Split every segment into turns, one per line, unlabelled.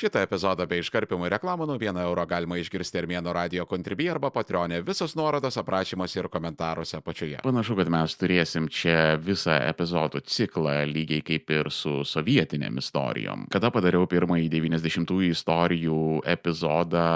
Šitą epizodą bei iškarpimų reklamų nuo 1 euro galima išgirsti Armėno radio kontribį arba patronė. Visos nuorodos aprašymuose ir komentaruose apačioje.
Panašu, kad mes turėsim čia visą epizodų ciklą, lygiai kaip ir su sovietinėm istorijom. Kada padariau pirmąjį 90-ųjų istorijų epizodą,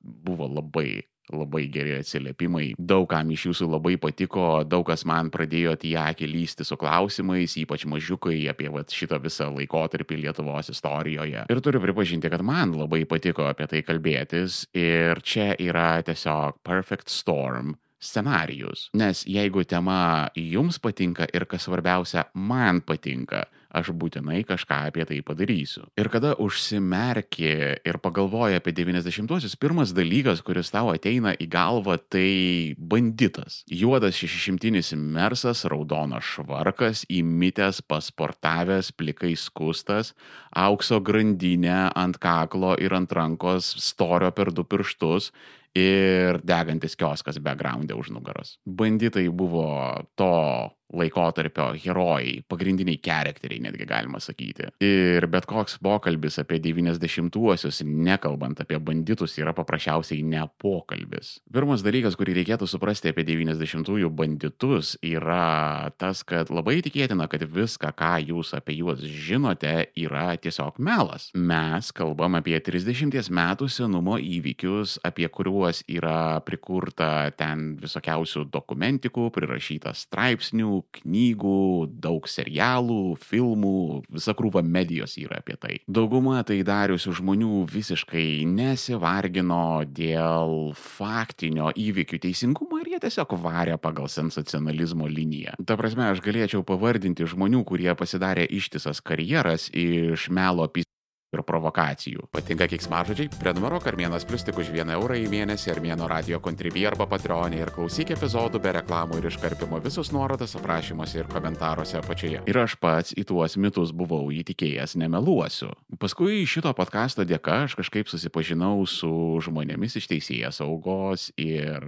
buvo labai labai geri atsiliepimai. Daugam iš jūsų labai patiko, daug kas man pradėjo į akį lysti su klausimais, ypač mažiukai apie vat, šitą visą laikotarpį Lietuvos istorijoje. Ir turiu pripažinti, kad man labai patiko apie tai kalbėtis ir čia yra tiesiog perfect storm scenarijus. Nes jeigu tema jums patinka ir kas svarbiausia, man patinka, aš būtinai kažką apie tai padarysiu. Ir kada užsimerki ir pagalvoji apie 90-uosius, pirmas dalykas, kuris tau ateina į galvą, tai banditas. Juodas šešišimtinis mersas, raudonas švarkas, įmitęs, pasportavęs, plikai skustas, aukso grandinė ant kaklo ir ant rankos storio per du pirštus ir degantis kioskas backgroundė už nugaros. Banditai buvo to laikotarpio herojai, pagrindiniai charakteriai, netgi galima sakyti. Ir bet koks pokalbis apie 90-uosius, nekalbant apie banditus, yra paprasčiausiai ne pokalbis. Pirmas dalykas, kurį reikėtų suprasti apie 90-ųjų banditus, yra tas, kad labai tikėtina, kad viską, ką jūs apie juos žinote, yra tiesiog melas. Mes kalbam apie 30 metų senumo įvykius, apie kuriuos yra prikurta ten visokiausių dokumentikų, prirašyta straipsnių, knygų, daug serialų, filmų, visa krūva medijos yra apie tai. Dauguma tai dariusių žmonių visiškai nesivargino dėl faktinio įvykių teisingumo ir jie tiesiog varė pagal sensacionalizmo liniją. Ta prasme, aš galėčiau pavardinti žmonių, kurie pasidarė ištisas karjeras iš melo apys ir provokacijų.
Patinka kiksmažodžiai? Prenumeruok Armėnas Plus tik už 1 eurą į mėnesį Armėno radio kontribį arba patronį ir klausyk epizodų be reklamų ir iškarpimo visus nuorodas aprašymuose ir komentaruose apačioje.
Ir aš pats į tuos mitus buvau įtikėjęs, nemeluosiu. Paskui šito podkasto dėka aš kažkaip susipažinau su žmonėmis iš teisėjas saugos ir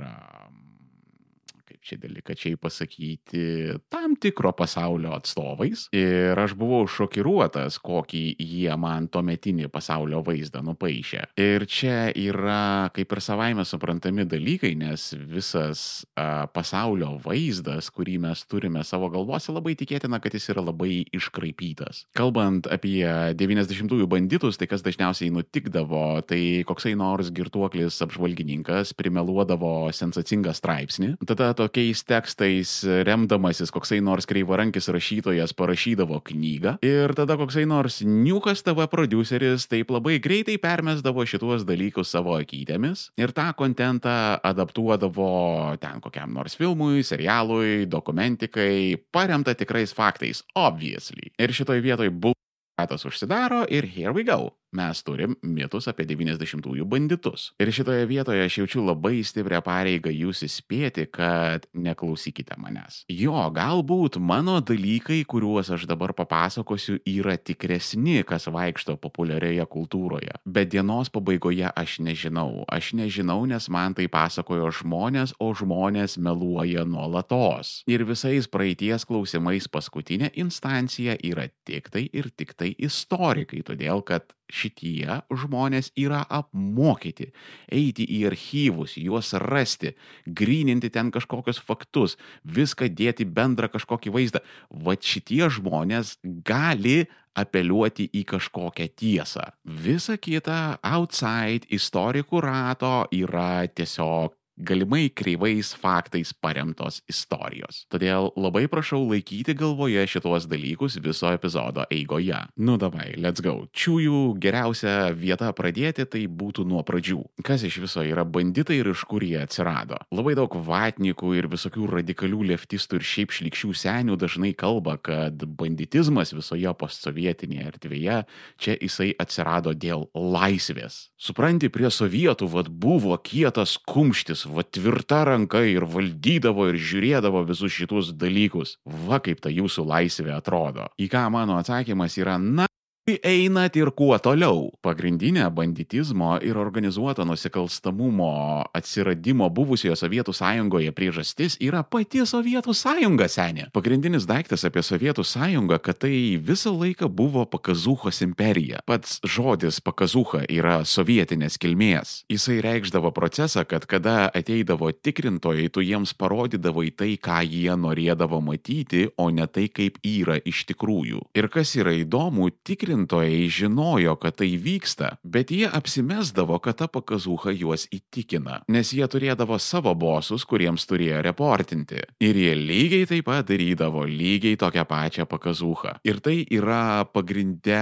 čia delikačiai pasakyti, tam tikro pasaulio atstovais. Ir aš buvau šokiruotas, kokį jie man tuometinį pasaulio vaizdą nupaišė. Ir čia yra kaip ir savaime suprantami dalykai, nes visas a, pasaulio vaizdas, kurį mes turime savo galvose, labai tikėtina, kad jis yra labai iškraipytas. Kalbant apie 90-ųjų banditus, tai kas dažniausiai nutikdavo, tai koksai nors girtuoklis apžvalgininkas primeluodavo sensacingą straipsnį. Tada tokiais tekstais remdamasis koksai nors kreivarankis rašytojas parašydavo knygą ir tada koksai nors niukas TV produceris taip labai greitai permesdavo šituos dalykus savo akytėmis ir tą kontentą adaptuodavo ten kokiam nors filmui, serialui, dokumentikai, paremta tikrais faktais, obviously. Ir šitoj vietoj buvo ratas užsidaro ir here we go. Mes turim mitus apie 90-ųjų banditus. Ir šitoje vietoje aš jaučiu labai stiprią pareigą jūs įspėti, kad neklausykite manęs. Jo, galbūt mano dalykai, kuriuos aš dabar papasakosiu, yra tikresni, kas vaikšto populiarioje kultūroje. Bet dienos pabaigoje aš nežinau. Aš nežinau, nes man tai pasakojo žmonės, o žmonės meluoja nuolatos. Ir visais praeities klausimais paskutinė instancija yra tik tai ir tik tai istorikai, todėl kad šitie žmonės yra apmokyti eiti į archyvus, juos rasti, grininti ten kažkokius faktus, viską dėti bendrą kažkokį vaizdą. Va šitie žmonės gali apeliuoti į kažkokią tiesą. Visa kita outside istorikų rato yra tiesiog galimai kreivais faktais paremtos istorijos. Todėl labai prašau laikyti galvoje šitos dalykus viso epizodo eigoje. Nu davai, let's go. Čiųjų geriausia vieta pradėti tai būtų nuo pradžių. Kas iš viso yra banditai ir iš kur jie atsirado? Labai daug vatnikų ir visokių radikalių leftistų ir šiaip šlikščių senių dažnai kalba, kad banditizmas visoje postsovietinėje erdvėje čia jisai atsirado dėl laisvės. Supranti, prie sovietų vad buvo kietas kumštis, va tvirta ranka ir valdydavo ir žiūrėdavo visus šitus dalykus. Va kaip ta jūsų laisvė atrodo. Į ką mano atsakymas yra, na, einat ir kuo toliau. Pagrindinė banditizmo ir organizuoto nusikalstamumo atsiradimo buvusioje Sovietų sąjungoje priežastis yra pati Sovietų sąjunga senė. Pagrindinis daiktas apie Sovietų sąjungą, kad tai visą laiką buvo Pakazuchos imperija. Pats žodis Pakazucha yra sovietinės kilmės. Jisai reikšdavo procesą, kad kada ateidavo tikrintojai, tu jiems parodydavai tai, ką jie norėdavo matyti, o ne tai, kaip yra iš tikrųjų. Ir kas yra įdomu, tikrintojai tikrintojai žinojo, kad tai vyksta, bet jie apsimesdavo, kad ta pakazuha juos įtikina, nes jie turėdavo savo bosus, kuriems turėjo reportinti. Ir jie lygiai taip pat darydavo lygiai tokią pačią pakazuhą. Ir tai yra pagrindę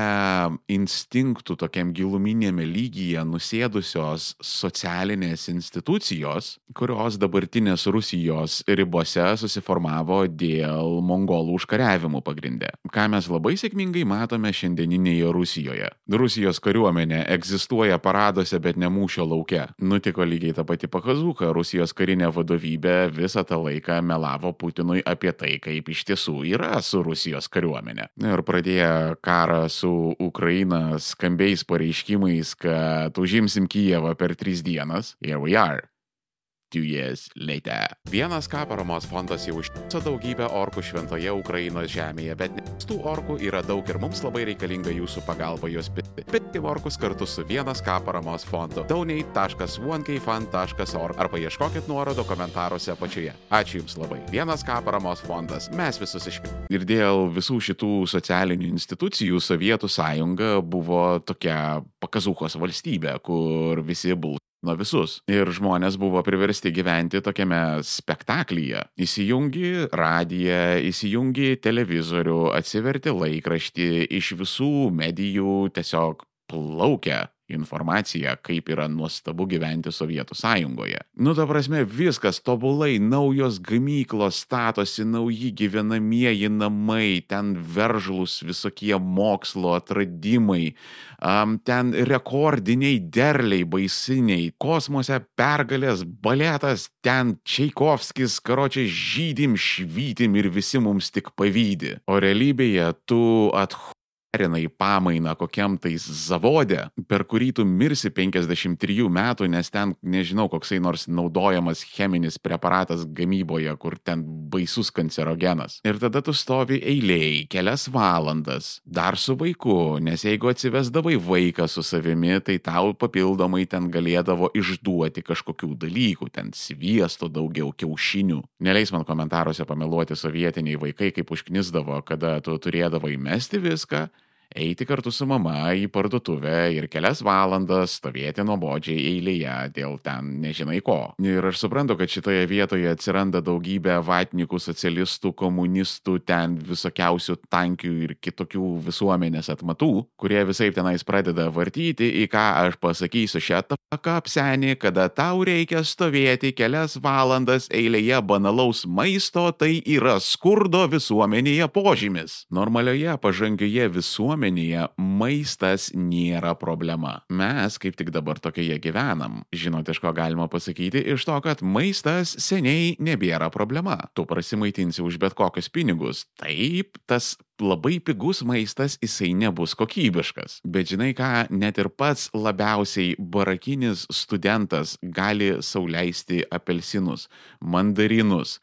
instinktų tokiam giluminėme lygyje nusėdusios socialinės institucijos, kurios dabartinės Rusijos ribose susiformavo dėl mongolų užkariavimų pagrindę. Ką mes labai sėkmingai matome šiandieninį šiandieninėje Rusijoje. Rusijos kariuomenė egzistuoja paraduose, bet ne mūšio lauke. Nutiko lygiai ta pati pakazuka, Rusijos karinė vadovybė visą tą laiką melavo Putinui apie tai, kaip iš tiesų yra su Rusijos kariuomenė. Ir pradėję karą su Ukraina skambiais pareiškimais, kad užimsim Kijevą per tris dienas, here we are two years later.
Vienas ką paramos fondas jau užtiso daugybę orkų šventoje Ukrainos žemėje, bet tų orkų yra daug ir mums labai reikalinga jūsų pagalba juos pitti. Pitti orkus kartu su vienas ką paramos fondu. donate.onekfund.org arba ieškokit nuorodo komentaruose apačioje. Ačiū Jums labai. Vienas ką paramos fondas. Mes visus išpitti.
Ir dėl visų šitų socialinių institucijų Sovietų sąjunga buvo tokia pakazuchos valstybė, kur visi buvo nuo visus. Ir žmonės buvo priversti gyventi tokiame spektaklyje. Įsijungi radiją, įsijungi televizorių, atsiverti laikraštį, iš visų medijų tiesiog plaukia informaciją, kaip yra nuostabu gyventi Sovietų sąjungoje. Nu, ta prasme, viskas tobulai, naujos gamyklos statosi, nauji gyvenamieji namai, ten veržlus visokie mokslo atradimai, um, ten rekordiniai derliai baisiniai, kosmose pergalės, baletas, ten Čaikovskis, karočiai žydim, švytim ir visi mums tik pavydį. O realybėje tu athu perina į pamainą kokiam tais zavode, per kurį tu mirsi 53 metų, nes ten, nežinau, koksai nors naudojamas cheminis preparatas gamyboje, kur ten baisus kancerogenas. Ir tada tu stovi eiliai kelias valandas, dar su vaiku, nes jeigu atsivesdavai vaiką su savimi, tai tau papildomai ten galėdavo išduoti kažkokių dalykų, ten sviesto daugiau, kiaušinių. Neleis man komentaruose pameluoti sovietiniai vaikai, kaip užknisdavo, kada tu turėdavai mesti viską eiti kartu su mama į parduotuvę ir kelias valandas stovėti nuobodžiai eilėje dėl ten nežinai ko. Ir aš suprantu, kad šitoje vietoje atsiranda daugybė vatnikų, socialistų, komunistų, ten visokiausių tankių ir kitokių visuomenės atmatų, kurie visai tenais pradeda vartyti, į ką aš pasakysiu šią taką apsenį, kada tau reikia stovėti kelias valandas eilėje banalaus maisto, tai yra skurdo visuomenėje požymis. Normalioje pažangioje visuomenėje visuomenėje maistas nėra problema. Mes kaip tik dabar tokioje gyvenam. Žinote, iš ko galima pasakyti? Iš to, kad maistas seniai nebėra problema. Tu prasimaitinsi už bet kokius pinigus. Taip, tas labai pigus maistas jisai nebus kokybiškas. Bet žinai ką, net ir pats labiausiai barakinis studentas gali sauliaisti apelsinus, mandarinus,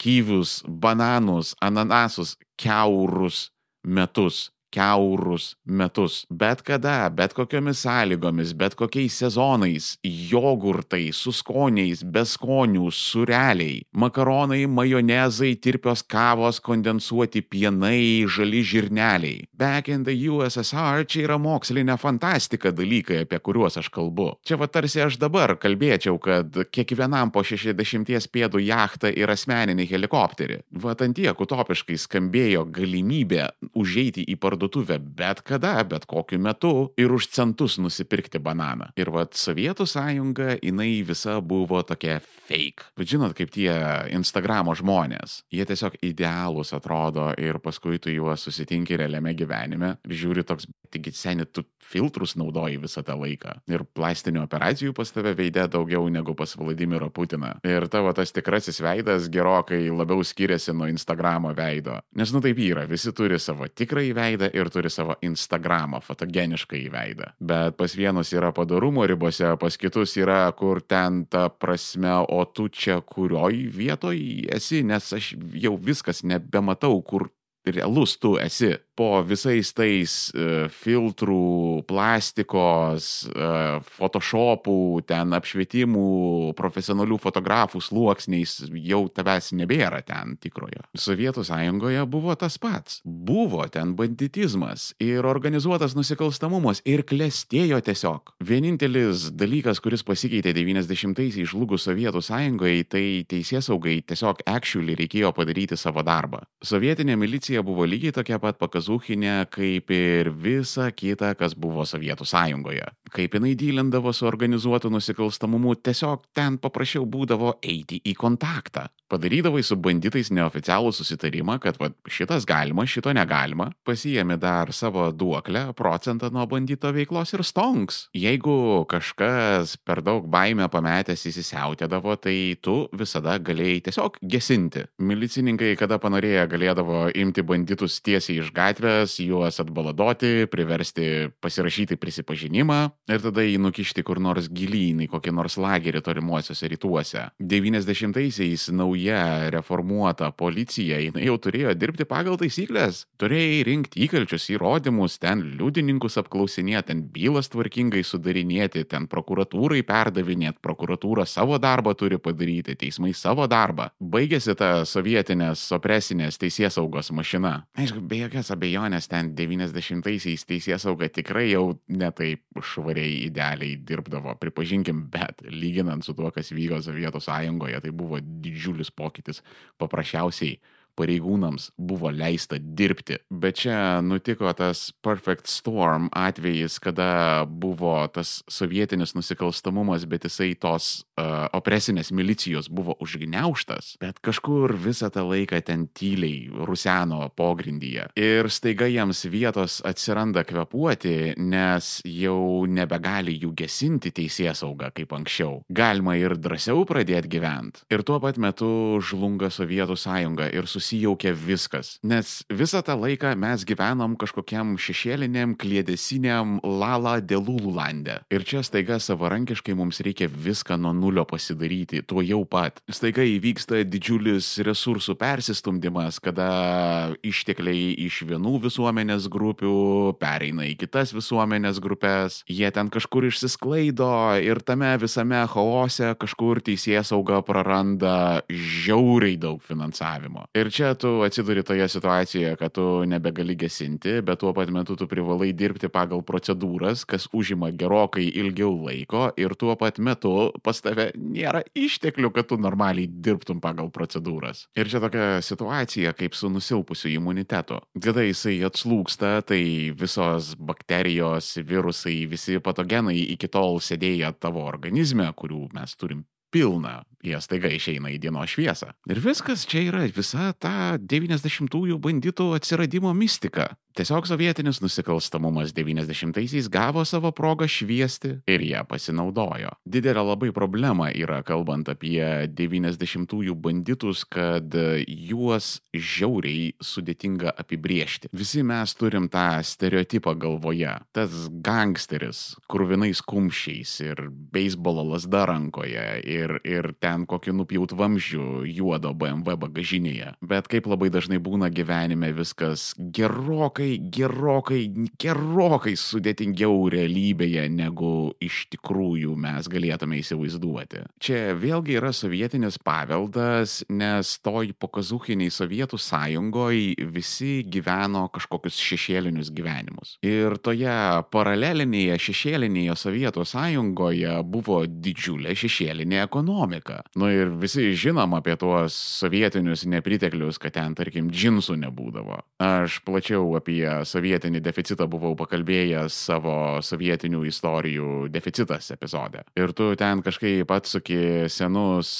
kyvius, bananus, ananasus, keurus metus keurus metus. Bet kada, bet kokiomis sąlygomis, bet kokiais sezonais, jogurtai su skoniais, be skonių, sureliai, makaronai, majonezai, tirpios kavos, kondensuoti pienai, žali žirneliai. Back in the USSR čia yra mokslinė fantastika dalykai, apie kuriuos aš kalbu. Čia va tarsi aš dabar kalbėčiau, kad kiekvienam po 60 pėdų jachtą ir asmeninį helikopterį. Va ant tiek utopiškai skambėjo galimybė užeiti į parduotuvę parduotuvę bet kada, bet kokiu metu ir už centus nusipirkti bananą. Ir vad Sovietų sąjunga, jinai visa buvo tokia fake. Bet žinot, kaip tie Instagramo žmonės, jie tiesiog idealūs atrodo ir paskui tu juos susitinki realiame gyvenime ir žiūri toks, taigi seniai tu filtrus naudoji visą tą laiką. Ir plastinių operacijų pas tave veidė daugiau negu pas Vladimiro Putiną. Ir tavo tas tikrasis veidas gerokai labiau skiriasi nuo Instagramo veido. Nes nu taip yra, visi turi savo tikrąjį veidą ribose ir turi savo Instagramą fotogenišką įveidą. Bet pas vienus yra padarumo ribose, pas kitus yra, kur ten ta prasme, o tu čia kurioj vietoj esi, nes aš jau viskas nebematau, kur realus tu esi po visais tais uh, filtrų, plastikos, uh, photoshopų, ten apšvietimų, profesionalių fotografų sluoksniais jau tavęs nebėra ten tikrojo. Sovietų sąjungoje buvo tas pats. Buvo ten banditizmas ir organizuotas nusikalstamumas ir klestėjo tiesiog. Vienintelis dalykas, kuris pasikeitė 90-aisiais žlugus Sovietų sąjungoje, tai teisės saugai tiesiog actually reikėjo padaryti savo darbą. Sovietinė milicija buvo lygiai tokia pat pakazų Kazuchinė, kaip ir visa kita, kas buvo Sovietų sąjungoje. Kaip jinai dylindavo su organizuotu nusikalstamumu, tiesiog ten paprasčiau būdavo eiti į kontaktą. Padarydavai su banditais neoficialų susitarimą, kad va, šitas galima, šito negalima, pasijėmi dar savo duoklę, procentą nuo bandito veiklos ir stonks. Jeigu kažkas per daug baimę pametęs įsisiautėdavo, tai tu visada galėjai tiesiog gesinti. Milicininkai, kada panorėję, galėdavo imti banditus tiesiai iš gatvės, juos atbaladoti, priversti pasirašyti prisipažinimą ir tada jį nukišti kur nors gilyn į kokį nors lagerį tolimuosiuose rytuose. 90-aisiais nauja reformuota policija, jinai jau turėjo dirbti pagal taisyklės, turėjai rinkti įkalčius įrodymus, ten liudininkus apklausinėti, ten bylas tvarkingai sudarinėti, ten prokuratūrai perdavinėti, prokuratūra savo darbą turi padaryti, teismai savo darbą. Baigėsi ta sovietinės opresinės teisės saugos mašina. Aišku, be jokios abejonės ten 90-aisiais teisės sauga tikrai jau netaip švariai idealiai dirbdavo, pripažinkim, bet lyginant su tuo, kas vyko Sovietų sąjungoje, tai buvo didžiulis pokytis. Paprasčiausiai pareigūnams buvo leista dirbti. Bet čia nutiko tas Perfect Storm atvejis, kada buvo tas sovietinis nusikalstamumas, bet jisai tos uh, opresinės milicijos buvo užgniauštas, bet kažkur visą tą laiką ten tyliai ruseno pogrindyje. Ir staiga jiems vietos atsiranda kvepuoti, nes jau nebegali jų gesinti teisės sauga kaip anksčiau. Galima ir drąsiau pradėti gyventi. Ir tuo pat metu žlunga Sovietų sąjunga ir susitikti susijaukia viskas. Nes visą tą laiką mes gyvenom kažkokiam šešėliniam, klėdesiniam lala dėlulų lande. Ir čia staiga savarankiškai mums reikia viską nuo nulio pasidaryti, tuo jau pat. Staiga įvyksta didžiulis resursų persistumdymas, kada ištekliai iš vienų visuomenės grupių pereina į kitas visuomenės grupės, jie ten kažkur išsisklaido ir tame visame chaose kažkur teisės sauga praranda žiauriai daug finansavimo. Ir čia tu atsiduri toje situacijoje, kad tu nebegali gesinti, bet tuo pat metu tu privalai dirbti pagal procedūras, kas užima gerokai ilgiau laiko ir tuo pat metu pas tave nėra išteklių, kad tu normaliai dirbtum pagal procedūras. Ir čia tokia situacija kaip su nusilpusiu imunitetu. Kada jisai atslūksta, tai visos bakterijos, virusai, visi patogenai iki tol sėdėję tavo organizme, kurių mes turim pilna, jie staiga išeina į dienos šviesą. Ir viskas čia yra visa ta 90-ųjų banditų atsiradimo mistika. Tiesiog sovietinis nusikalstamumas 90-aisiais gavo savo progą šviesti ir ją pasinaudojo. Didelė labai problema yra, kalbant apie 90-ųjų banditus, kad juos žiauriai sudėtinga apibriežti. Visi mes turim tą stereotipą galvoje. Tas gangsteris, kurvinais kumščiais ir beisbolo lasda rankoje ir, ir ten kokį nupjaut vamzdžių juodo BMW bagažinėje. Bet kaip labai dažnai būna gyvenime viskas gerokai gerokai, gerokai, sudėtingiau realybėje, negu iš tikrųjų mes galėtume įsivaizduoti. Čia vėlgi yra sovietinis paveldas, nes toj pokazuchiniai Sovietų sąjungoje visi gyveno kažkokius šešėlinius gyvenimus. Ir toje paralelinėje šešėlinėje Sovietų sąjungoje buvo didžiulė šešėlinė ekonomika. Nu ir visi žinom apie tuos sovietinius nepriteklius, kad ten, tarkim, džinsų nebūdavo. Aš plačiau apie sovietinį deficitą buvau pakalbėjęs savo sovietinių istorijų deficitas epizode. Ir tu ten kažkaip atsuki senus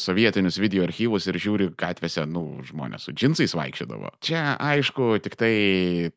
sovietinius video archyvus ir žiūri gatvėse, nu, žmonės su džinsais vaikščiodavo. Čia, aišku, tik tai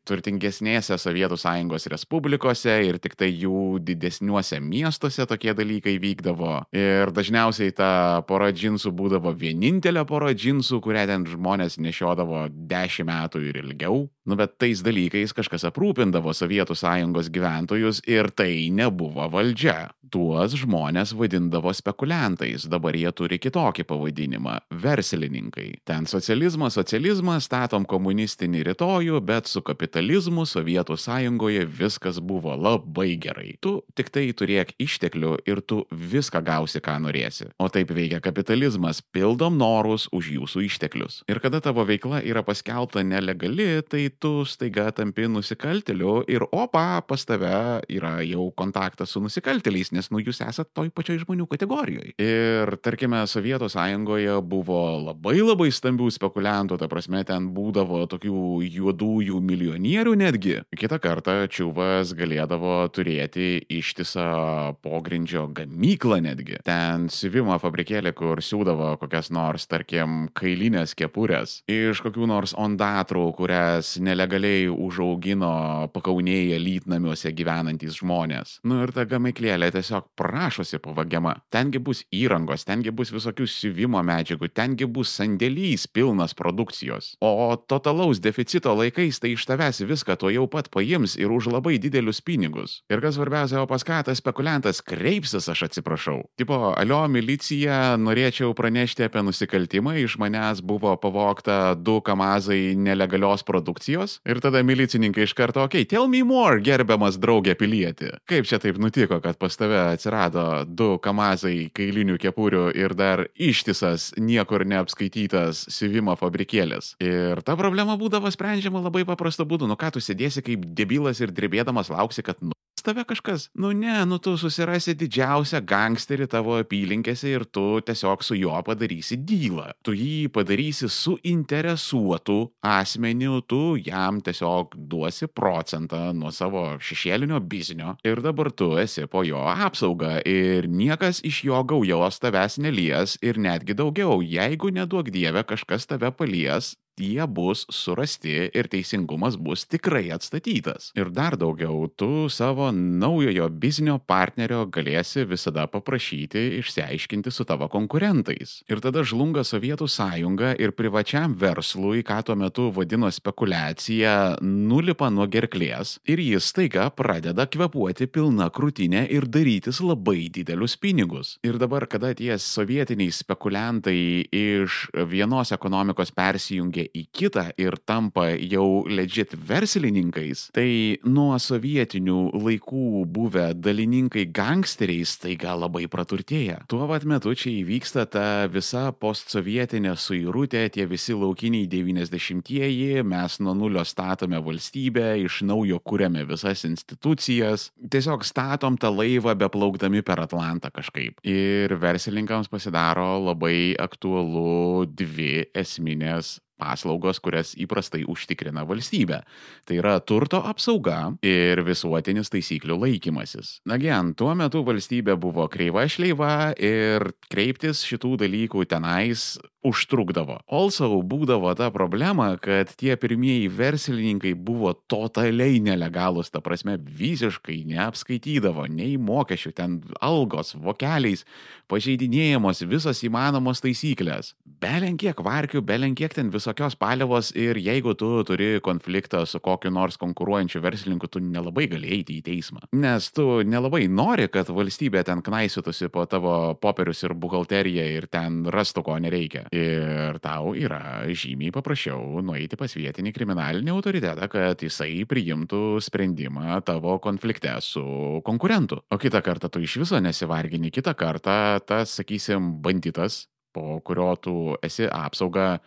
turtingesnėse Sovietų sąjungos respublikose ir tik tai jų didesniuose miestuose tokie dalykai vykdavo. Ir dažniausiai ta pora džinsų būdavo vienintelė pora džinsų, kurią ten žmonės nešiodavo dešimt metų ir ilgiau. Nu, bet tai tais dalykais kažkas aprūpindavo Sovietų sąjungos gyventojus ir tai nebuvo valdžia. Tuos žmonės vadindavo spekuliantais, dabar jie turi kitokį pavadinimą - verslininkai. Ten socializmas, socializmas, statom komunistinį rytojų, bet su kapitalizmu Sovietų sąjungoje viskas buvo labai gerai. Tu tik tai turėk išteklių ir tu viską gausi, ką norėsi. O taip veikia kapitalizmas - pildom norus už jūsų išteklius. Ir kada tavo veikla yra paskelbta nelegali, tai tu staiga tampi nusikalteliu ir opa, pas tave yra jau kontaktas su nusikalteliais, nes nu jūs esat toj pačioj žmonių kategorijoje. Ir tarkime, Sovietų sąjungoje buvo labai labai stambių spekuliantų, ta prasme, ten būdavo tokių juodųjų milijonierių netgi. Kita kartą čiūvas galėdavo turėti ištisą pogrindžio gamyklą netgi. Ten siuvimo fabrikėlė, kur siūdavo kokias nors, tarkim, kailinės kepurės iš kokių nors ondatrų, kurias nelegaliai užaugino pakaunėje lytnamiuose gyvenantys žmonės. Nu ir ta gamyklėlė tiesiog prašosi pavagiama. Tengi bus įrangos, tengi bus visokių siuvimo medžiagų, tengi bus sandėlys pilnas produkcijos. O totalaus deficito laikais tai iš tavęs viską to jau pat paims ir už labai didelius pinigus. Ir kas svarbiausia, o pas ką tas spekuliantas kreipsis, aš atsiprašau. Tipo, alio milicija, norėčiau pranešti apie nusikaltimą, iš manęs buvo pavokta du kamazai nelegalios produkcijos. Ir tada milicininkai iš karto, okei, okay, tell me more, gerbiamas draugė pilietį. Kaip čia taip nutiko, kad pas tave atsirado du kamazai kailinių kepurių ir dar ištisas, niekur neapskaitytas siuvimo fabrikėlis. Ir ta problema būdavo sprendžiama labai paprastu būdu. Nu ką tu sėdėsi kaip debilas ir drebėdamas lauksi, kad nu tave kažkas. Nu ne, nu tu susirasi didžiausią gangsterį tavo apylinkėse ir tu tiesiog su juo padarysi dylą. Tu jį padarysi suinteresuotų asmenių, tu jam tiesiog duosi procentą nuo savo šešėlinio biznio ir dabar tu esi po jo apsauga ir niekas iš jo gaujos tavęs nelies ir netgi daugiau, jeigu neduok dievę kažkas tave palies, tie bus surasti ir teisingumas bus tikrai atstatytas. Ir dar daugiau, tu savo naujojo biznio partnerio galėsi visada paprašyti išsiaiškinti su tavo konkurentais. Ir tada žlunga Sovietų sąjunga ir privačiam verslui, ką tuo metu vadino spekulacija, nulipa nuo gerklės ir jis staiga pradeda kvepuoti pilna krūtinė ir darytis labai didelius pinigus. Ir dabar, kada tie sovietiniai spekuliantai iš vienos ekonomikos persijungia į kitą ir tampa jau legit verslininkais, tai nuo sovietinių laikų buvę dalininkai gangsteriais taiga labai praturtėja. Tuo pat metu čia įvyksta ta visa postsovietinė suirutė, tie visi laukiniai 90-ieji, mes nuo nulio statome valstybę, iš naujo kūrėme visas institucijas, tiesiog statom tą laivą beplaukdami per Atlantą kažkaip. Ir verslininkams pasidaro labai aktualu dvi esminės paslaugos, kurias įprastai užtikrina valstybė. Tai yra turto apsauga ir visuotinis taisyklių laikymasis. Nagian, tuo metu valstybė buvo kreiva šleiva ir kreiptis šitų dalykų tenais užtrukdavo. Also būdavo ta problema, kad tie pirmieji verslininkai buvo totaliai nelegalus, ta prasme visiškai neapskaitydavo nei mokesčių, ten algos, vokeliais, pažeidinėjamos visos įmanomos taisyklės. Belenkiek varkių, belenkiek ten visokios palievos ir jeigu tu turi konfliktą su kokiu nors konkuruojančiu verslininku, tu nelabai gali eiti į teismą. Nes tu nelabai nori, kad valstybė ten knaisytųsi po tavo popierius ir buhalteriją ir ten rastų ko nereikia. Ir tau yra žymiai paprasčiau nueiti pas vietinį kriminalinį autoritetą, kad jisai priimtų sprendimą tavo konflikte su konkurentu. O kitą kartą tu iš viso nesivargini, kitą kartą tas, sakysim, banditas, po kurio tu esi apsauga,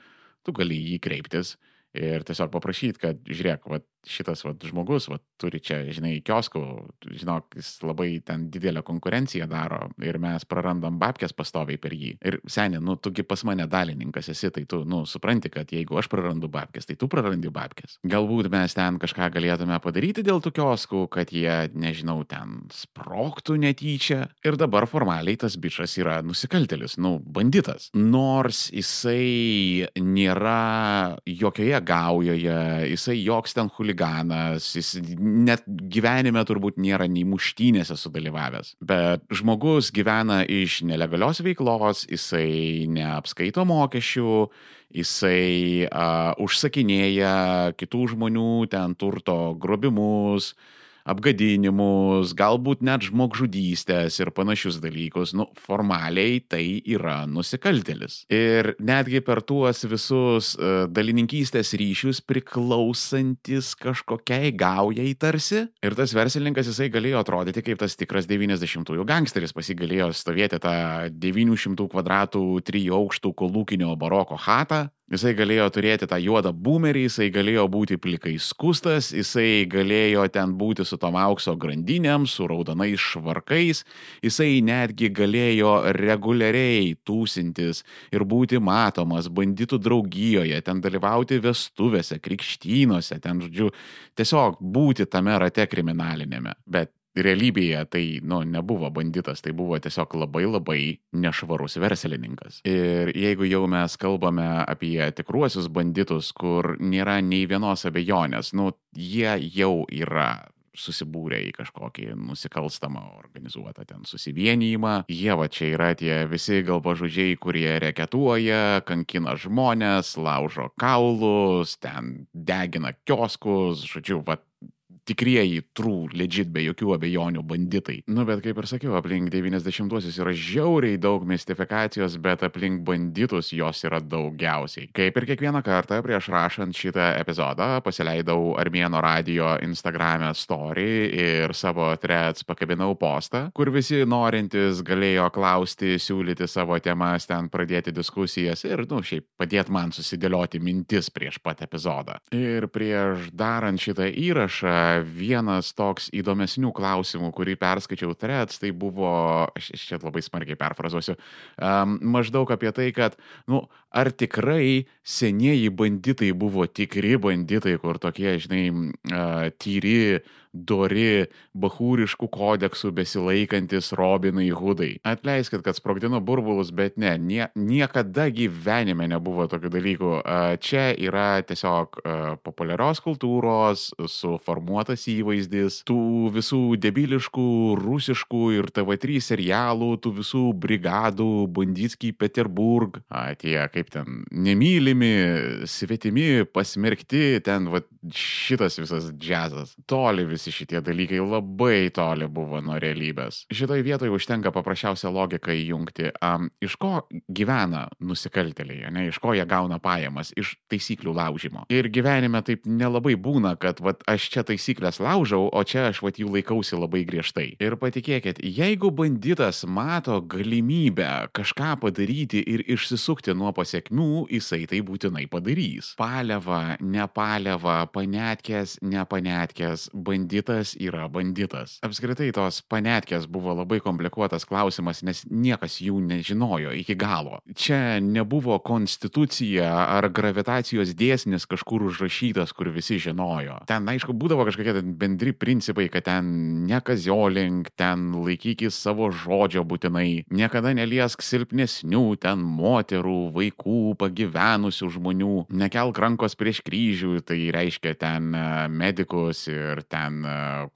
tu gali jį kreiptis ir tiesiog paprašyti, kad žiūrėk, va, šitas va, žmogus va, turi čia, žinai, kioskų, žinok, jis labai ten didelę konkurenciją daro ir mes prarandam babkės pastoviai per jį. Ir seniai, nu, tugi pas mane dalininkas esi, tai tu, nu, supranti, kad jeigu aš prarandu babkės, tai tu prarandi babkės. Galbūt mes ten kažką galėtume padaryti dėl tų kioskų, kad jie, nežinau, ten sproktų netyčia. Ir dabar formaliai tas bičias yra nusikaltelis, nu, banditas. Nors jisai nėra jokioje gaujoje, jisai joks ten huliganas huliganas, jis net gyvenime turbūt nėra nei muštynėse sudalyvavęs. Bet žmogus gyvena iš nelegalios veiklos, jisai neapskaito mokesčių, jisai uh, užsakinėja kitų žmonių ten turto grobimus, uh, apgadinimus, galbūt net žmogžudystės ir panašius dalykus, nu, formaliai tai yra nusikaltelis. Ir netgi per tuos visus uh, dalininkystės ryšius priklausantis kažkokiai gaujai tarsi. Ir tas verslininkas jisai galėjo atrodyti kaip tas tikras 90-ųjų gangsteris, pasigalėjo stovėti tą 900 kvadratų, 3 aukštų kolūkinio baroko hatą, Jisai galėjo turėti tą juodą boomerį, jisai galėjo būti plikai skustas, jisai galėjo ten būti su tom aukso grandinėm, su raudonais švarkais, jisai netgi galėjo reguliariai tūsintis ir būti matomas banditų draugijoje, ten dalyvauti vestuvėse, krikštynuose, ten, žodžiu, tiesiog būti tame rate kriminalinėme. Bet realybėje tai, nu, nebuvo banditas, tai buvo tiesiog labai labai nešvarus verslininkas. Ir jeigu jau mes kalbame apie tikruosius banditus, kur nėra nei vienos abejonės, nu, jie jau yra susibūrę į kažkokį nusikalstamą organizuotą ten susivienijimą. Jie va čia yra tie visi galvažudžiai, kurie reketuoja, kankina žmonės, laužo kaulus, ten degina kioskus, žodžiu, va tikrieji true, legit, be jokių abejonių banditai. Nu, bet kaip ir sakiau, aplink 90-uosius yra žiauriai daug mistifikacijos, bet aplink banditus jos yra daugiausiai. Kaip ir kiekvieną kartą prieš rašant šitą epizodą pasileidau Armėno radio Instagram'e story ir savo threads pakabinau postą, kur visi norintys galėjo klausti, siūlyti savo temas, ten pradėti diskusijas ir, nu, šiaip padėti man susidėlioti mintis prieš pat epizodą. Ir prieš darant šitą įrašą vienas toks įdomesnių klausimų, kurį perskaičiau threads, tai buvo, aš čia labai smarkiai perfrazuosiu, um, maždaug apie tai, kad, nu, ar tikrai senieji banditai buvo tikri banditai, kur tokie, žinai, uh, tyri, dori, bahūriškų kodeksų besilaikantis Robinai Hudai. Atleiskit, kad sprogdino burbulus, bet ne, nie, niekada gyvenime nebuvo tokių dalykų. Čia yra tiesiog populiarios kultūros, suformuotas įvaizdis, tų visų debiliškų, rusiškų ir TV3 serialų, tų visų brigadų, Banditskiai, Peterburg, tie kaip ten nemylimi, svetimi, pasmerkti, ten va, šitas visas džiazas. Toli visi visi šitie dalykai labai toli buvo nuo realybės. Šitoje vietoje užtenka paprasčiausią logiką įjungti. Um, iš ko gyvena nusikaltėliai, ne? iš ko jie gauna pajamas? Iš taisyklių laužimo. Ir gyvenime taip nelabai būna, kad vat, aš čia taisyklės laužau, o čia aš vat, jų laikausi labai griežtai. Ir patikėkit, jeigu banditas mato galimybę kažką padaryti ir išsisukti nuo pasiekmių, jisai tai būtinai padarys. Paliava, nepaliava, panetkės, nepanetkės, banditas banditas yra banditas. Apskritai tos panetkės buvo labai komplikuotas klausimas, nes niekas jų nežinojo iki galo. Čia nebuvo konstitucija ar gravitacijos dėsnis kažkur užrašytas, kur visi žinojo. Ten, aišku, būdavo kažkokie bendri principai, kad ten nekaziolink, ten laikykis savo žodžio būtinai, niekada neliesk silpnesnių, ten moterų, vaikų, pagyvenusių žmonių, nekelk rankos prieš kryžių, tai reiškia ten e, medikus ir ten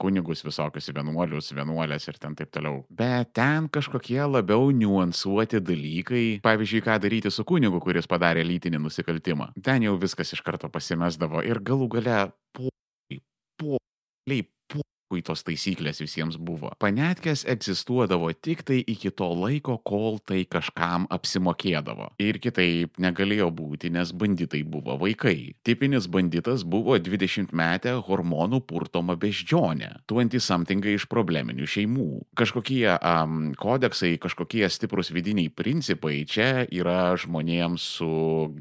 kunigus visokius vienuolius, vienuolės ir ten taip toliau. Bet ten kažkokie labiau niuansuoti dalykai. Pavyzdžiui, ką daryti su kunigu, kuris padarė lytinį nusikaltimą. Ten jau viskas iš karto pasimesdavo ir galų gale po, po, po, paskui tos taisyklės visiems buvo. Panetkės egzistuodavo tik tai iki to laiko, kol tai kažkam apsimokėdavo. Ir kitaip negalėjo būti, nes banditai buvo vaikai. Tipinis banditas buvo 20 metę hormonų purtoma beždžionė, 20-somethingai iš probleminių šeimų. Kažkokie um, kodeksai, kažkokie stiprus vidiniai principai čia yra žmonėms su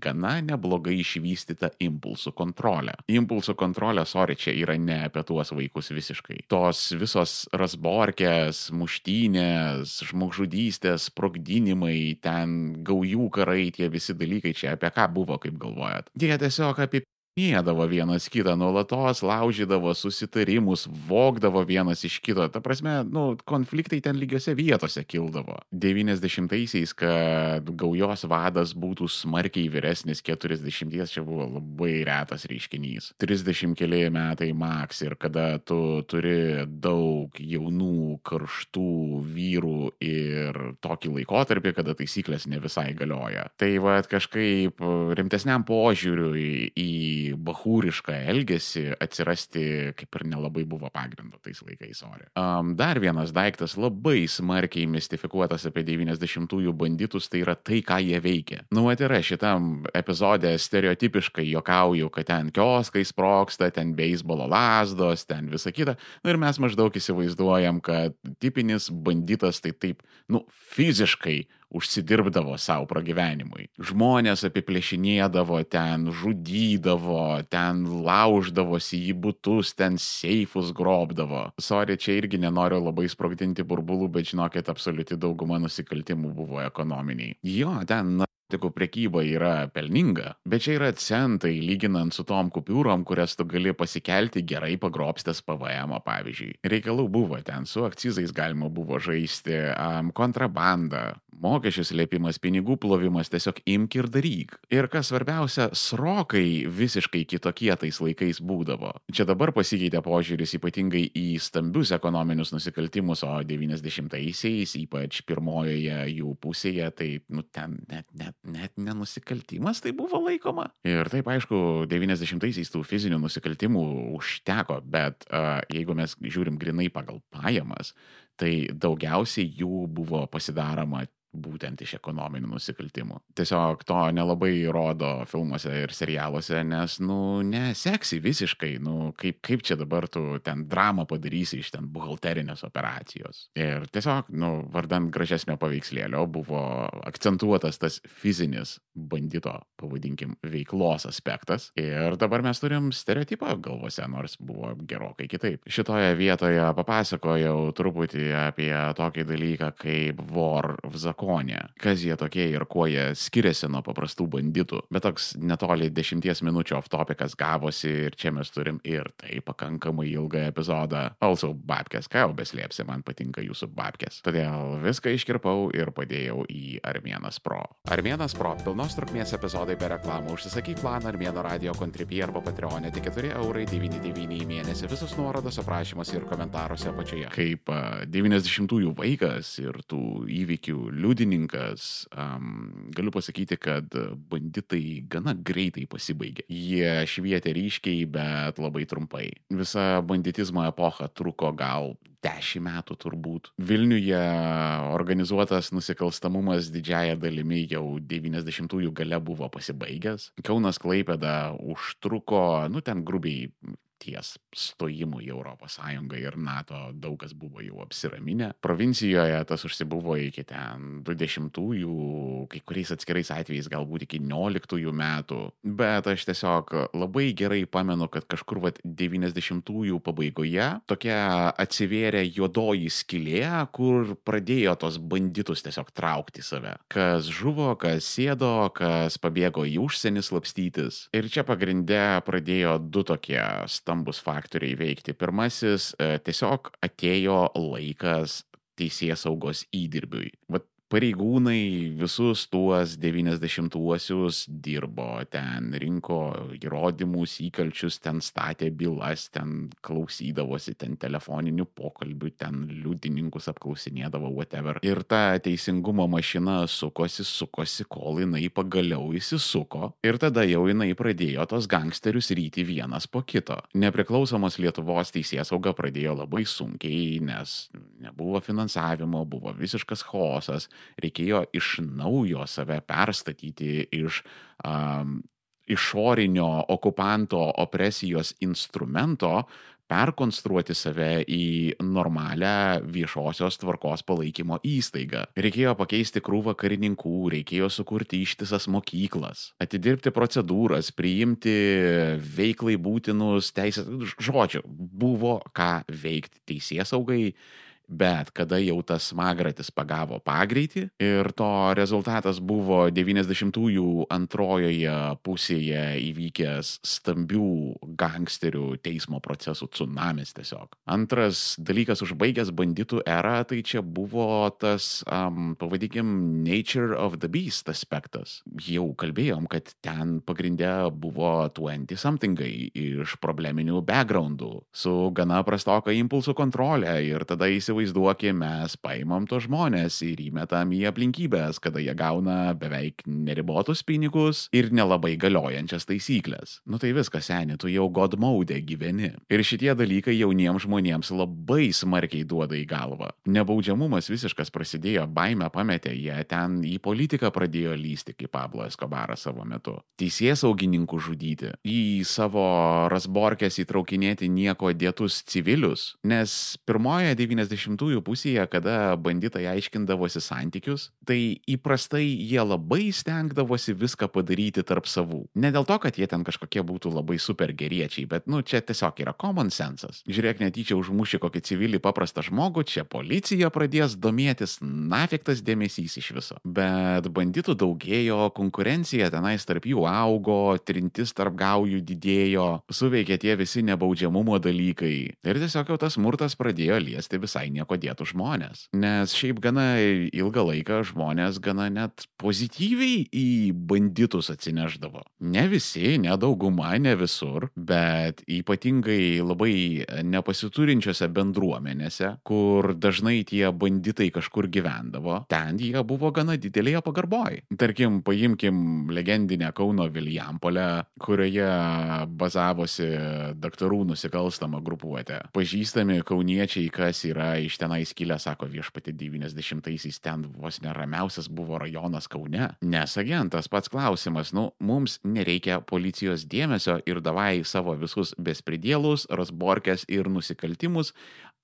gana neblogai išvystyta impulsų kontrolė. Impulsų kontrolė, sorry, čia yra ne apie tuos vaikus visiškai tos visos rasborkės, muštynės, žmogžudystės, sprogdinimai, ten gaujų karai, tie visi dalykai čia apie ką buvo, kaip galvojat. Jie tiesiog apie Mėdavo vienas kitą nuolatos, laužydavo susitarimus, vogdavo vienas iš kito. Ta prasme, nu, konfliktai ten lygiose vietose kildavo. 90-aisiais, kad gaujos vadas būtų smarkiai vyresnis 40, čia buvo labai retas reiškinys. 30 keli metai maks ir kada tu turi daug jaunų, karštų vyrų ir tokį laikotarpį, kada taisyklės ne visai galioja. Tai va kažkaip rimtesniam požiūriui į bahūrišką elgesį atsirasti kaip ir nelabai buvo pagrindo tais laikais ore. Um, dar vienas daiktas labai smarkiai mistifikuotas apie 90-ųjų banditus, tai yra tai, ką jie veikia. Nu, mat yra šitam epizode stereotipiškai jokauju, kad ten kioskai sproksta, ten beisbolo lasdos, ten visa kita. Nu, ir mes maždaug įsivaizduojam, kad tipinis banditas tai taip, nu, fiziškai užsidirbdavo savo pragyvenimui. Žmonės apiplėšinėdavo ten, žudydavo, ten lauždavosi į būtus, ten seifus grobdavo. Sorry, čia irgi nenoriu labai sprogdinti burbulų, bet žinokit, absoliuti dauguma nusikaltimų buvo ekonominiai. Jo, ten Tik prekyba yra pelninga, bet čia yra centai lyginant su tom kupiūrom, kurias tu gali pasikelti gerai pagrobstęs PVM, pavyzdžiui. Reikalų buvo ten, su akcizais galima buvo žaisti, um, kontrabanda, mokesčių slėpimas, pinigų plovimas, tiesiog imk ir daryk. Ir kas svarbiausia, srokai visiškai kitokie tais laikais būdavo. Čia dabar pasikeitė požiūris ypatingai į stambius ekonominius nusikaltimus, o 90-aisiais, ypač pirmojoje jų pusėje, tai, nu, ten net, net, net nenusikaltimas tai buvo laikoma. Ir taip, aišku, 90-aisiais tų fizinių nusikaltimų užteko, bet uh, jeigu mes žiūrim grinai pagal pajamas, tai daugiausiai jų buvo pasidaroma būtent iš ekonominių nusikaltimų. Tiesiog to nelabai rodo filmuose ir serialuose, nes, nu, neseksi visiškai, nu, kaip, kaip čia dabar tu ten dramą padarysi iš ten buhalterinės operacijos. Ir tiesiog, nu, vardant gražesnio paveikslėlio buvo akcentuotas tas fizinis bandito, pavadinkim, veiklos aspektas. Ir dabar mes turim stereotipą galvose, nors buvo gerokai kitaip. Šitoje vietoje papasakojau truputį apie tokį dalyką kaip War of the zakonė, kas jie tokie ir kuo jie skiriasi nuo paprastų banditų. Bet toks netoli dešimties minučių off-topikas gavosi ir čia mes turim ir tai pakankamai ilgą epizodą. Also, babkės, ką jau beslėpsi, man patinka jūsų babkės. Todėl viską iškirpau ir padėjau į Armėnas Pro. Armėnas Pro - pilnos trukmės epizodai be reklamų. Užsisakyk planą Armėno radio kontribį arba Patreonė tik 4 eurai 99 į mėnesį. Visus nuorodos aprašymuose ir komentaruose apačioje. Kaip 90-ųjų vaikas ir tų įvykių liūdžių liudininkas, um, galiu pasakyti, kad banditai gana greitai pasibaigė. Jie švietė ryškiai, bet labai trumpai. Visa banditizmo epocha truko gal dešimt metų turbūt. Vilniuje organizuotas nusikalstamumas didžiaja dalimi jau 90-ųjų gale buvo pasibaigęs. Kaunas Klaipėda užtruko, nu ten grubiai ties stojimu į ES ir NATO daug kas buvo jau apsiraminę. Provincijoje tas užsibuvo iki ten 20-ųjų, kai kuriais atskirais atvejais galbūt iki 19-ųjų metų, bet aš tiesiog labai gerai pamenu, kad kažkur vat 90-ųjų pabaigoje tokia atsivėrė juodoji skylė, kur pradėjo tos banditus tiesiog traukti save. Kas žuvo, kas sėdo, kas pabėgo į užsienį slapstytis. Ir čia pagrindė pradėjo du tokie stambus faktoriai veikti. Pirmasis e, tiesiog atėjo laikas teisės saugos įdirbiui. Vat pareigūnai visus tuos 90-uosius dirbo, ten rinko įrodymus, įkalčius, ten statė bylas, ten klausydavosi, ten telefoninių pokalbių, ten liudininkus apklausinėdavo, whatever. Ir ta teisingumo mašina sukosi, sukosi, kol jinai pagaliau įsisuko. Ir tada jau jinai pradėjo tos gangsterius ryti vienas po kito. Nepriklausomos Lietuvos teisės sauga pradėjo labai sunkiai, nes nebuvo finansavimo, buvo visiškas chaosas reikėjo iš naujo save perstatyti iš um, išorinio okupanto opresijos instrumento, perkonstruoti save į normalią viešosios tvarkos palaikymo įstaigą. Reikėjo pakeisti krūvą karininkų, reikėjo sukurti ištisas mokyklas, atidirbti procedūras, priimti veiklai būtinus teisės, žodžiu, buvo ką veikti teisės saugai Bet kada jau tas smagratis pagavo pagreitį ir to rezultatas buvo 90-ųjų antrojoje pusėje įvykęs stambių gangsterių teismo procesų tsunamis tiesiog. Antras dalykas užbaigęs banditų erą, tai čia buvo tas, um, pavadinkim, nature of the beast aspektas. Jau kalbėjom, kad ten pagrindė buvo 20-somethingai iš probleminių backgroundų su gana prastoka impulsų kontrolė ir tada įsivaizduokime, mes paimam tos žmonės ir įmetam į aplinkybės, kada jie gauna beveik neribotus pinigus ir nelabai galiojančias taisyklės. Nu tai viskas, seniai, tu jau god mode gyveni. Ir šitie dalykai jauniems žmonėms labai smarkiai duoda į galvą. Nebaudžiamumas visiškas prasidėjo, baime pametė, jie ten į politiką pradėjo lysti, kaip Pablo Escobaras savo metu. Teisės saugininkų žudyti, į savo rasborkės įtraukinėti nieko dėtus civilius, nes pirmoje 90-ųjų pusėje, kada banditai aiškindavosi santykius, tai įprastai jie labai stengdavosi viską padaryti tarp savų. Ne dėl to, kad jie ten kažkokie būtų labai super geriečiai, bet, nu, čia tiesiog yra common sensas. Žiūrėk, netyčia užmuši kokį civilį paprastą žmogų, čia policija pradės domėtis, nafiktas dėmesys iš viso. Bet banditų daugėjo, konkurencija tenais tarp jų augo, trintis tarp gaujų didėjo, suveikė tie visi nebaudžiamumo dalykai. Ir tiesiog jau tas smurtas pradėjo liesti visai nieko dėtų žmonės. Nes šiaip gana ilgą laiką žmonės gana net pozityviai į banditus atsineždavo. Ne visi, ne dauguma, ne visur, bet ypatingai labai nepasiturinčiose bendruomenėse, kur dažnai tie banditai kažkur gyvendavo, ten jie buvo gana didelėje pagarboje. Tarkim, paimkim legendinę Kauno Viljampolę, kurioje bazavosi daktarų nusikalstama grupuotė. Pažįstami kauniečiai, kas yra iš tenais kilę, sako viešpati 90-aisiais ten vos neramiausias buvo rajonas Kaune. Nes agentas pats klausimas, nu, mums nereikia policijos dėmesio ir davai savo visus bespridėlus, rasborkės ir nusikaltimus,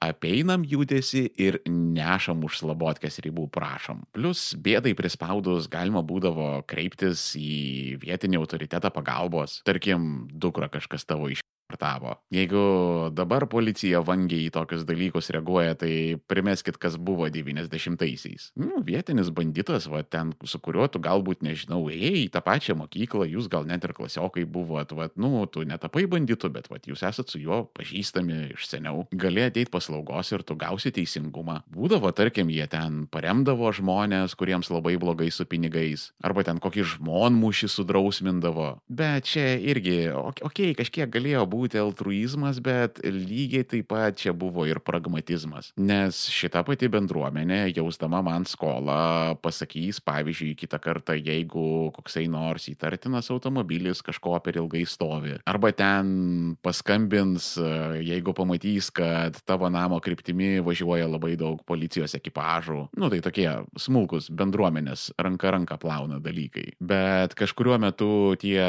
apeinam judesi ir nešam už slabotkės ribų prašom. Plus bėdai prispaudus galima būdavo kreiptis į vietinį autoritetą pagalbos. Tarkim, dukra kažkas tavo iš Tavo. Jeigu dabar policija vangiai į tokius dalykus reaguoja, tai primeskit, kas buvo 90-aisiais. Nu, vietinis banditas, va ten, su kuriuo tu galbūt, nežinau, ėjai į tą pačią mokyklą, jūs gal net ir klasiokai buvot, va, nu, tu netapai banditu, bet va, jūs esat su juo pažįstami iš seniau. Gali ateiti paslaugos ir tu gausi teisingumą. Būdavo, tarkim, jie ten paremdavo žmonės, kuriems labai blogai su pinigais, arba ten kokį žmonmušį sudrausmindavo. Bet čia irgi, okei, okay, kažkiek galėjo būti būti altruizmas, bet lygiai taip pat čia buvo ir pragmatizmas. Nes šita pati bendruomenė, jausdama man skolą, pasakys, pavyzdžiui, kitą kartą, jeigu koksai nors įtartinas automobilis kažko per ilgai stovi. Arba ten paskambins, jeigu pamatys, kad tavo namo kryptimi važiuoja labai daug policijos ekipažų. Nu, tai tokie smulkus bendruomenės ranka ranka plauna dalykai. Bet kažkuriuo metu tie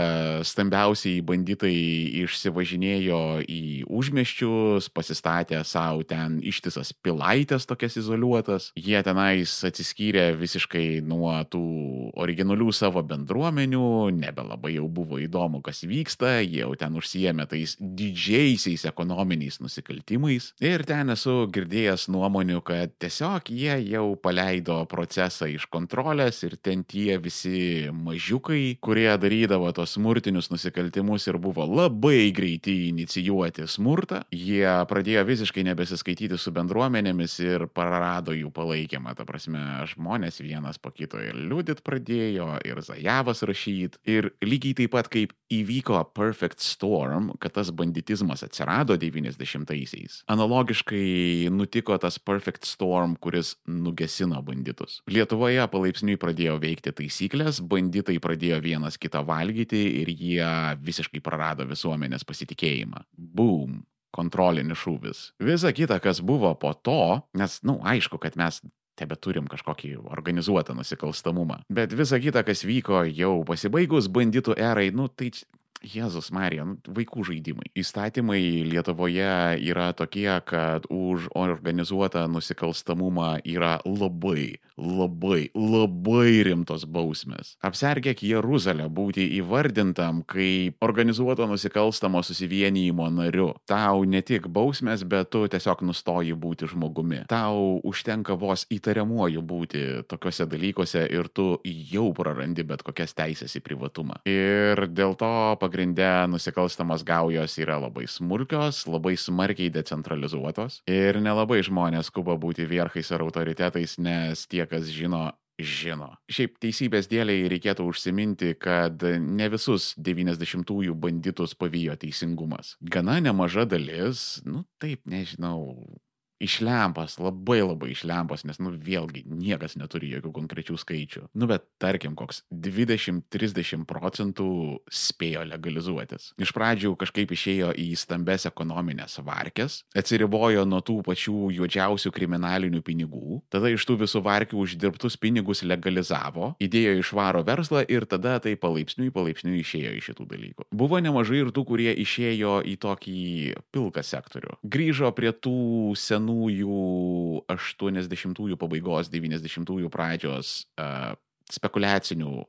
stambiausiai banditai išsivažinėjo važinėjo į užmeščius, pasistatė savo ten ištisas pilaitės tokias izoliuotas. Jie tenais atsiskyrė visiškai nuo tų originalių savo bendruomenių, nebelabai jau buvo įdomu, kas vyksta, jie jau ten užsijėmė tais didžiaisiais ekonominiais nusikaltimais. Ir ten esu girdėjęs nuomonių, kad tiesiog jie jau paleido procesą iš kontrolės ir ten tie visi mažiukai, kurie darydavo tos smurtinius nusikaltimus ir buvo labai greiti inicijuoti smurtą, jie pradėjo visiškai nebesiskaityti su bendruomenėmis ir prarado jų palaikymą. Ta prasme, žmonės vienas po kito ir liūdit pradėjo, ir Zajavas rašyt. Ir lygiai taip pat kaip įvyko Perfect Storm, kad tas banditizmas atsirado 90-aisiais. Analogiškai nutiko tas Perfect Storm, kuris nugesino banditus. Lietuvoje palaipsniui pradėjo veikti taisyklės, banditai pradėjo vienas kitą valgyti ir jie visiškai prarado visuomenės pasitikėjimą. Boom kontrolinis šūvis. Visa kita, kas buvo po to, nes, na, nu, aišku, kad mes tebe turim kažkokį organizuotą nusikalstamumą. Bet visa kita, kas vyko jau pasibaigus banditų erai, nu tai Jėzus Marija, nu, vaikų žaidimai. Įstatymai Lietuvoje yra tokie, kad už organizuotą nusikalstamumą yra labai, labai, labai rimtos bausmės. Apsergėk Jeruzalę būti įvardintam kaip organizuoto nusikalstamo susivienijimo nariu. Tau ne tik bausmės, bet tu tiesiog nustoji būti žmogumi. Tau užtenka vos įtariamuoju būti tokiuose dalykuose ir tu jau prarandi bet kokias teisės į privatumą. Ir dėl to pagrindė nusikalstamas gaujos yra labai smulkios, labai smarkiai decentralizuotos ir nelabai žmonės skuba būti vierchais ar autoritetais, nes tie, kas žino, žino. Šiaip teisybės dėliai reikėtų užsiminti, kad ne visus 90-ųjų banditus pavijo teisingumas. Gana nemaža dalis, nu taip, nežinau, išlempas, labai labai išlempas, nes, nu, vėlgi, niekas neturi jokių konkrečių skaičių. Nu, bet tarkim, koks 20-30 procentų spėjo legalizuotis. Iš pradžių kažkaip išėjo į stambes ekonominės varkės, atsiribojo nuo tų pačių juodžiausių kriminalinių pinigų, tada iš tų visų varkių uždirbtus pinigus legalizavo, įdėjo į švaro verslą ir tada tai palaipsniui, palaipsniui išėjo iš šitų dalykų. Buvo nemažai ir tų, kurie išėjo į tokį pilką sektorių. Grįžo prie tų senų senųjų 80-ųjų pabaigos, 90-ųjų pradžios uh, spekuliacinių,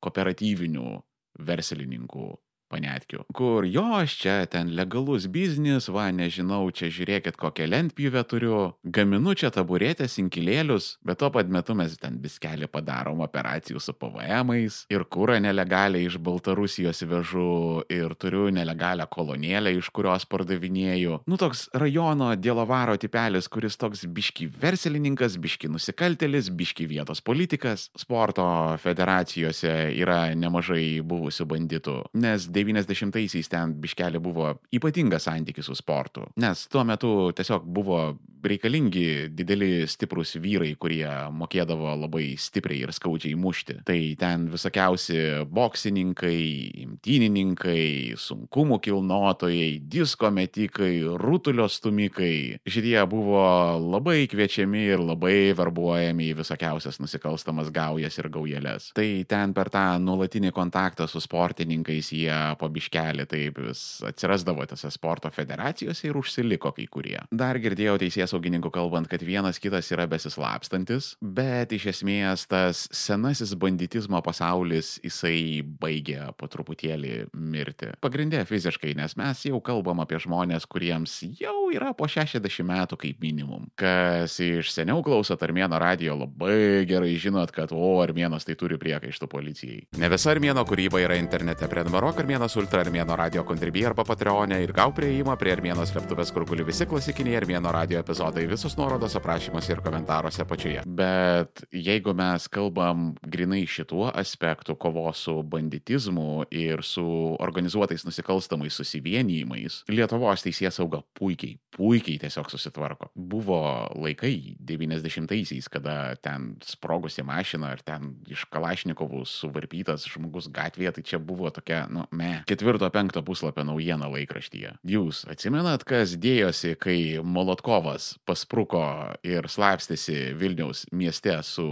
kooperatyvinių verslininkų panetkių. Kur jos čia ten legalus biznis, va, nežinau, čia žiūrėkit kokią lentpjūvę turiu, gaminu čia taburėtės, inkilėlius, bet tuo pat metu mes ten biskelį padarom operacijų su PVM-ais ir kūrą nelegaliai iš Baltarusijos vežu ir turiu nelegalią kolonėlę, iš kurios pardavinėju. Nu toks rajono dėlavaro tipelis, kuris toks biški verslininkas, biški nusikaltelis, biški vietos politikas. Sporto federacijose yra nemažai buvusių banditų, nes 90-aisiais ten biškelė buvo ypatingas santykis su sportu, nes tuo metu tiesiog buvo reikalingi dideli stiprus vyrai, kurie mokėdavo labai stipriai ir skaudžiai mušti. Tai ten visokiausi boksininkai, imtynininkai, sunkumų kilnotojai, disko metikai, rutulio stumikai. Šitie buvo labai kviečiami ir labai verbuojami į visokiausias nusikalstamas gaujas ir gaujelės. Tai ten per tą nuolatinį kontaktą su sportininkais jie po biškelį taip vis atsirasdavo tose sporto federacijose ir užsiliko kai kurie. Dar girdėjau teisės saugininkų kalbant, kad vienas kitas yra besislapstantis, bet iš esmės tas senasis banditizmo pasaulis jisai baigė po truputėlį mirti. Pagrindė fiziškai, nes mes jau kalbam apie žmonės, kuriems jau yra po 60 metų kaip minimum. Kas iš seniau klausot Armėno radio labai gerai žinot, kad o, Armėnas tai turi priekaištų policijai.
Ne visa Armėno kūryba yra internete. Prenumeruok Armėnas Ultra Armėno radio kontribį arba Patreonė ir gau prieimą prie Armėno slėptuvės, kur guli visi klasikiniai Armėno radio epizodai, visus nuorodos aprašymuose ir komentaruose apačioje.
Bet jeigu mes kalbam grinai šituo aspektu kovos su banditizmu ir su organizuotais nusikalstamais susivienijimais, Lietuvos teisės sauga puikiai, puikiai tiesiog susitvarko. Buvo laikai 90-aisiais, kada ten sprogusi mašina ar ten iš Kalašnikovų suvarpytas žmogus gatvėje, tai čia buvo tokia, nu, me, ketvirto, penkto puslapio naujiena laikraštyje. Jūs atsimenat, kas dėjosi, kai Molotkovas paspruko ir slapstėsi Vilniaus mieste su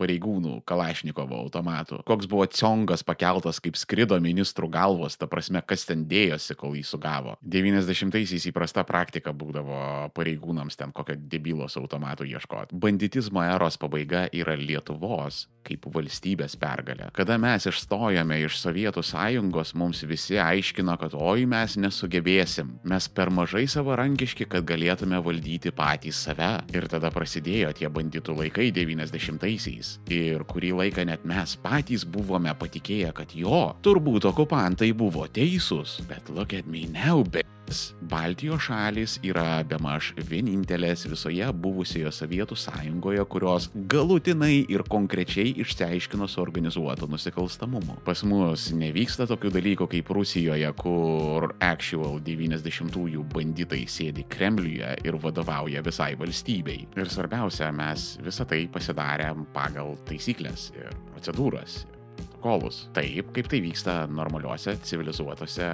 pareigūnų Kalašnikovo automatu? Koks buvo ciongas pakeltas, kaip skrido ministrų galvos, ta prasme, kas ten dėjosi, kol jį sugavo. 90-aisiais įprasta praktika būdavo pareigūnams ten kokio debilos automatų ieškoti. Banditizmo eros pabaiga yra Lietuvos kaip valstybės pergalė. Kada mes išstojome iš Sovietų sąjungos, mums visi aiškino, kad oi mes nesugebėsim, mes per mažai savarankiški, kad galėtume valdyti patys save. Ir tada prasidėjo tie banditų laikai 90-aisiais. Ir kurį laiką net mes patys buvome patikėję, kad jo, turbūt okupantai buvo teisūs. Bet look at me now, be. Baltijos šalis yra bemaž vienintelės visoje buvusioje Sovietų sąjungoje, kurios galutinai ir konkrečiai išsiaiškino su organizuotu nusikalstamumu. Pas mus nevyksta tokių dalykų kaip Rusijoje, kur actual 90-ųjų banditai sėdi Kremliuje ir vadovauja visai valstybei. Ir svarbiausia, mes visą tai pasidarėm pagal taisyklės ir procedūras protokolus. Taip, kaip tai vyksta normaliuose, civilizuotose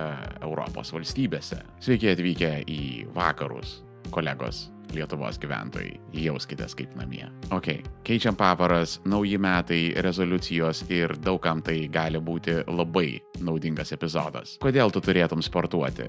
Europos valstybėse. Sveiki atvykę į vakarus, kolegos. Lietuvos gyventojai. Jauskitės kaip namie. Ok, keičiam pavaras, nauji metai, rezoliucijos ir daugam tai gali būti labai naudingas epizodas. Kodėl tu turėtum sportuoti?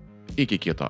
Iki kito.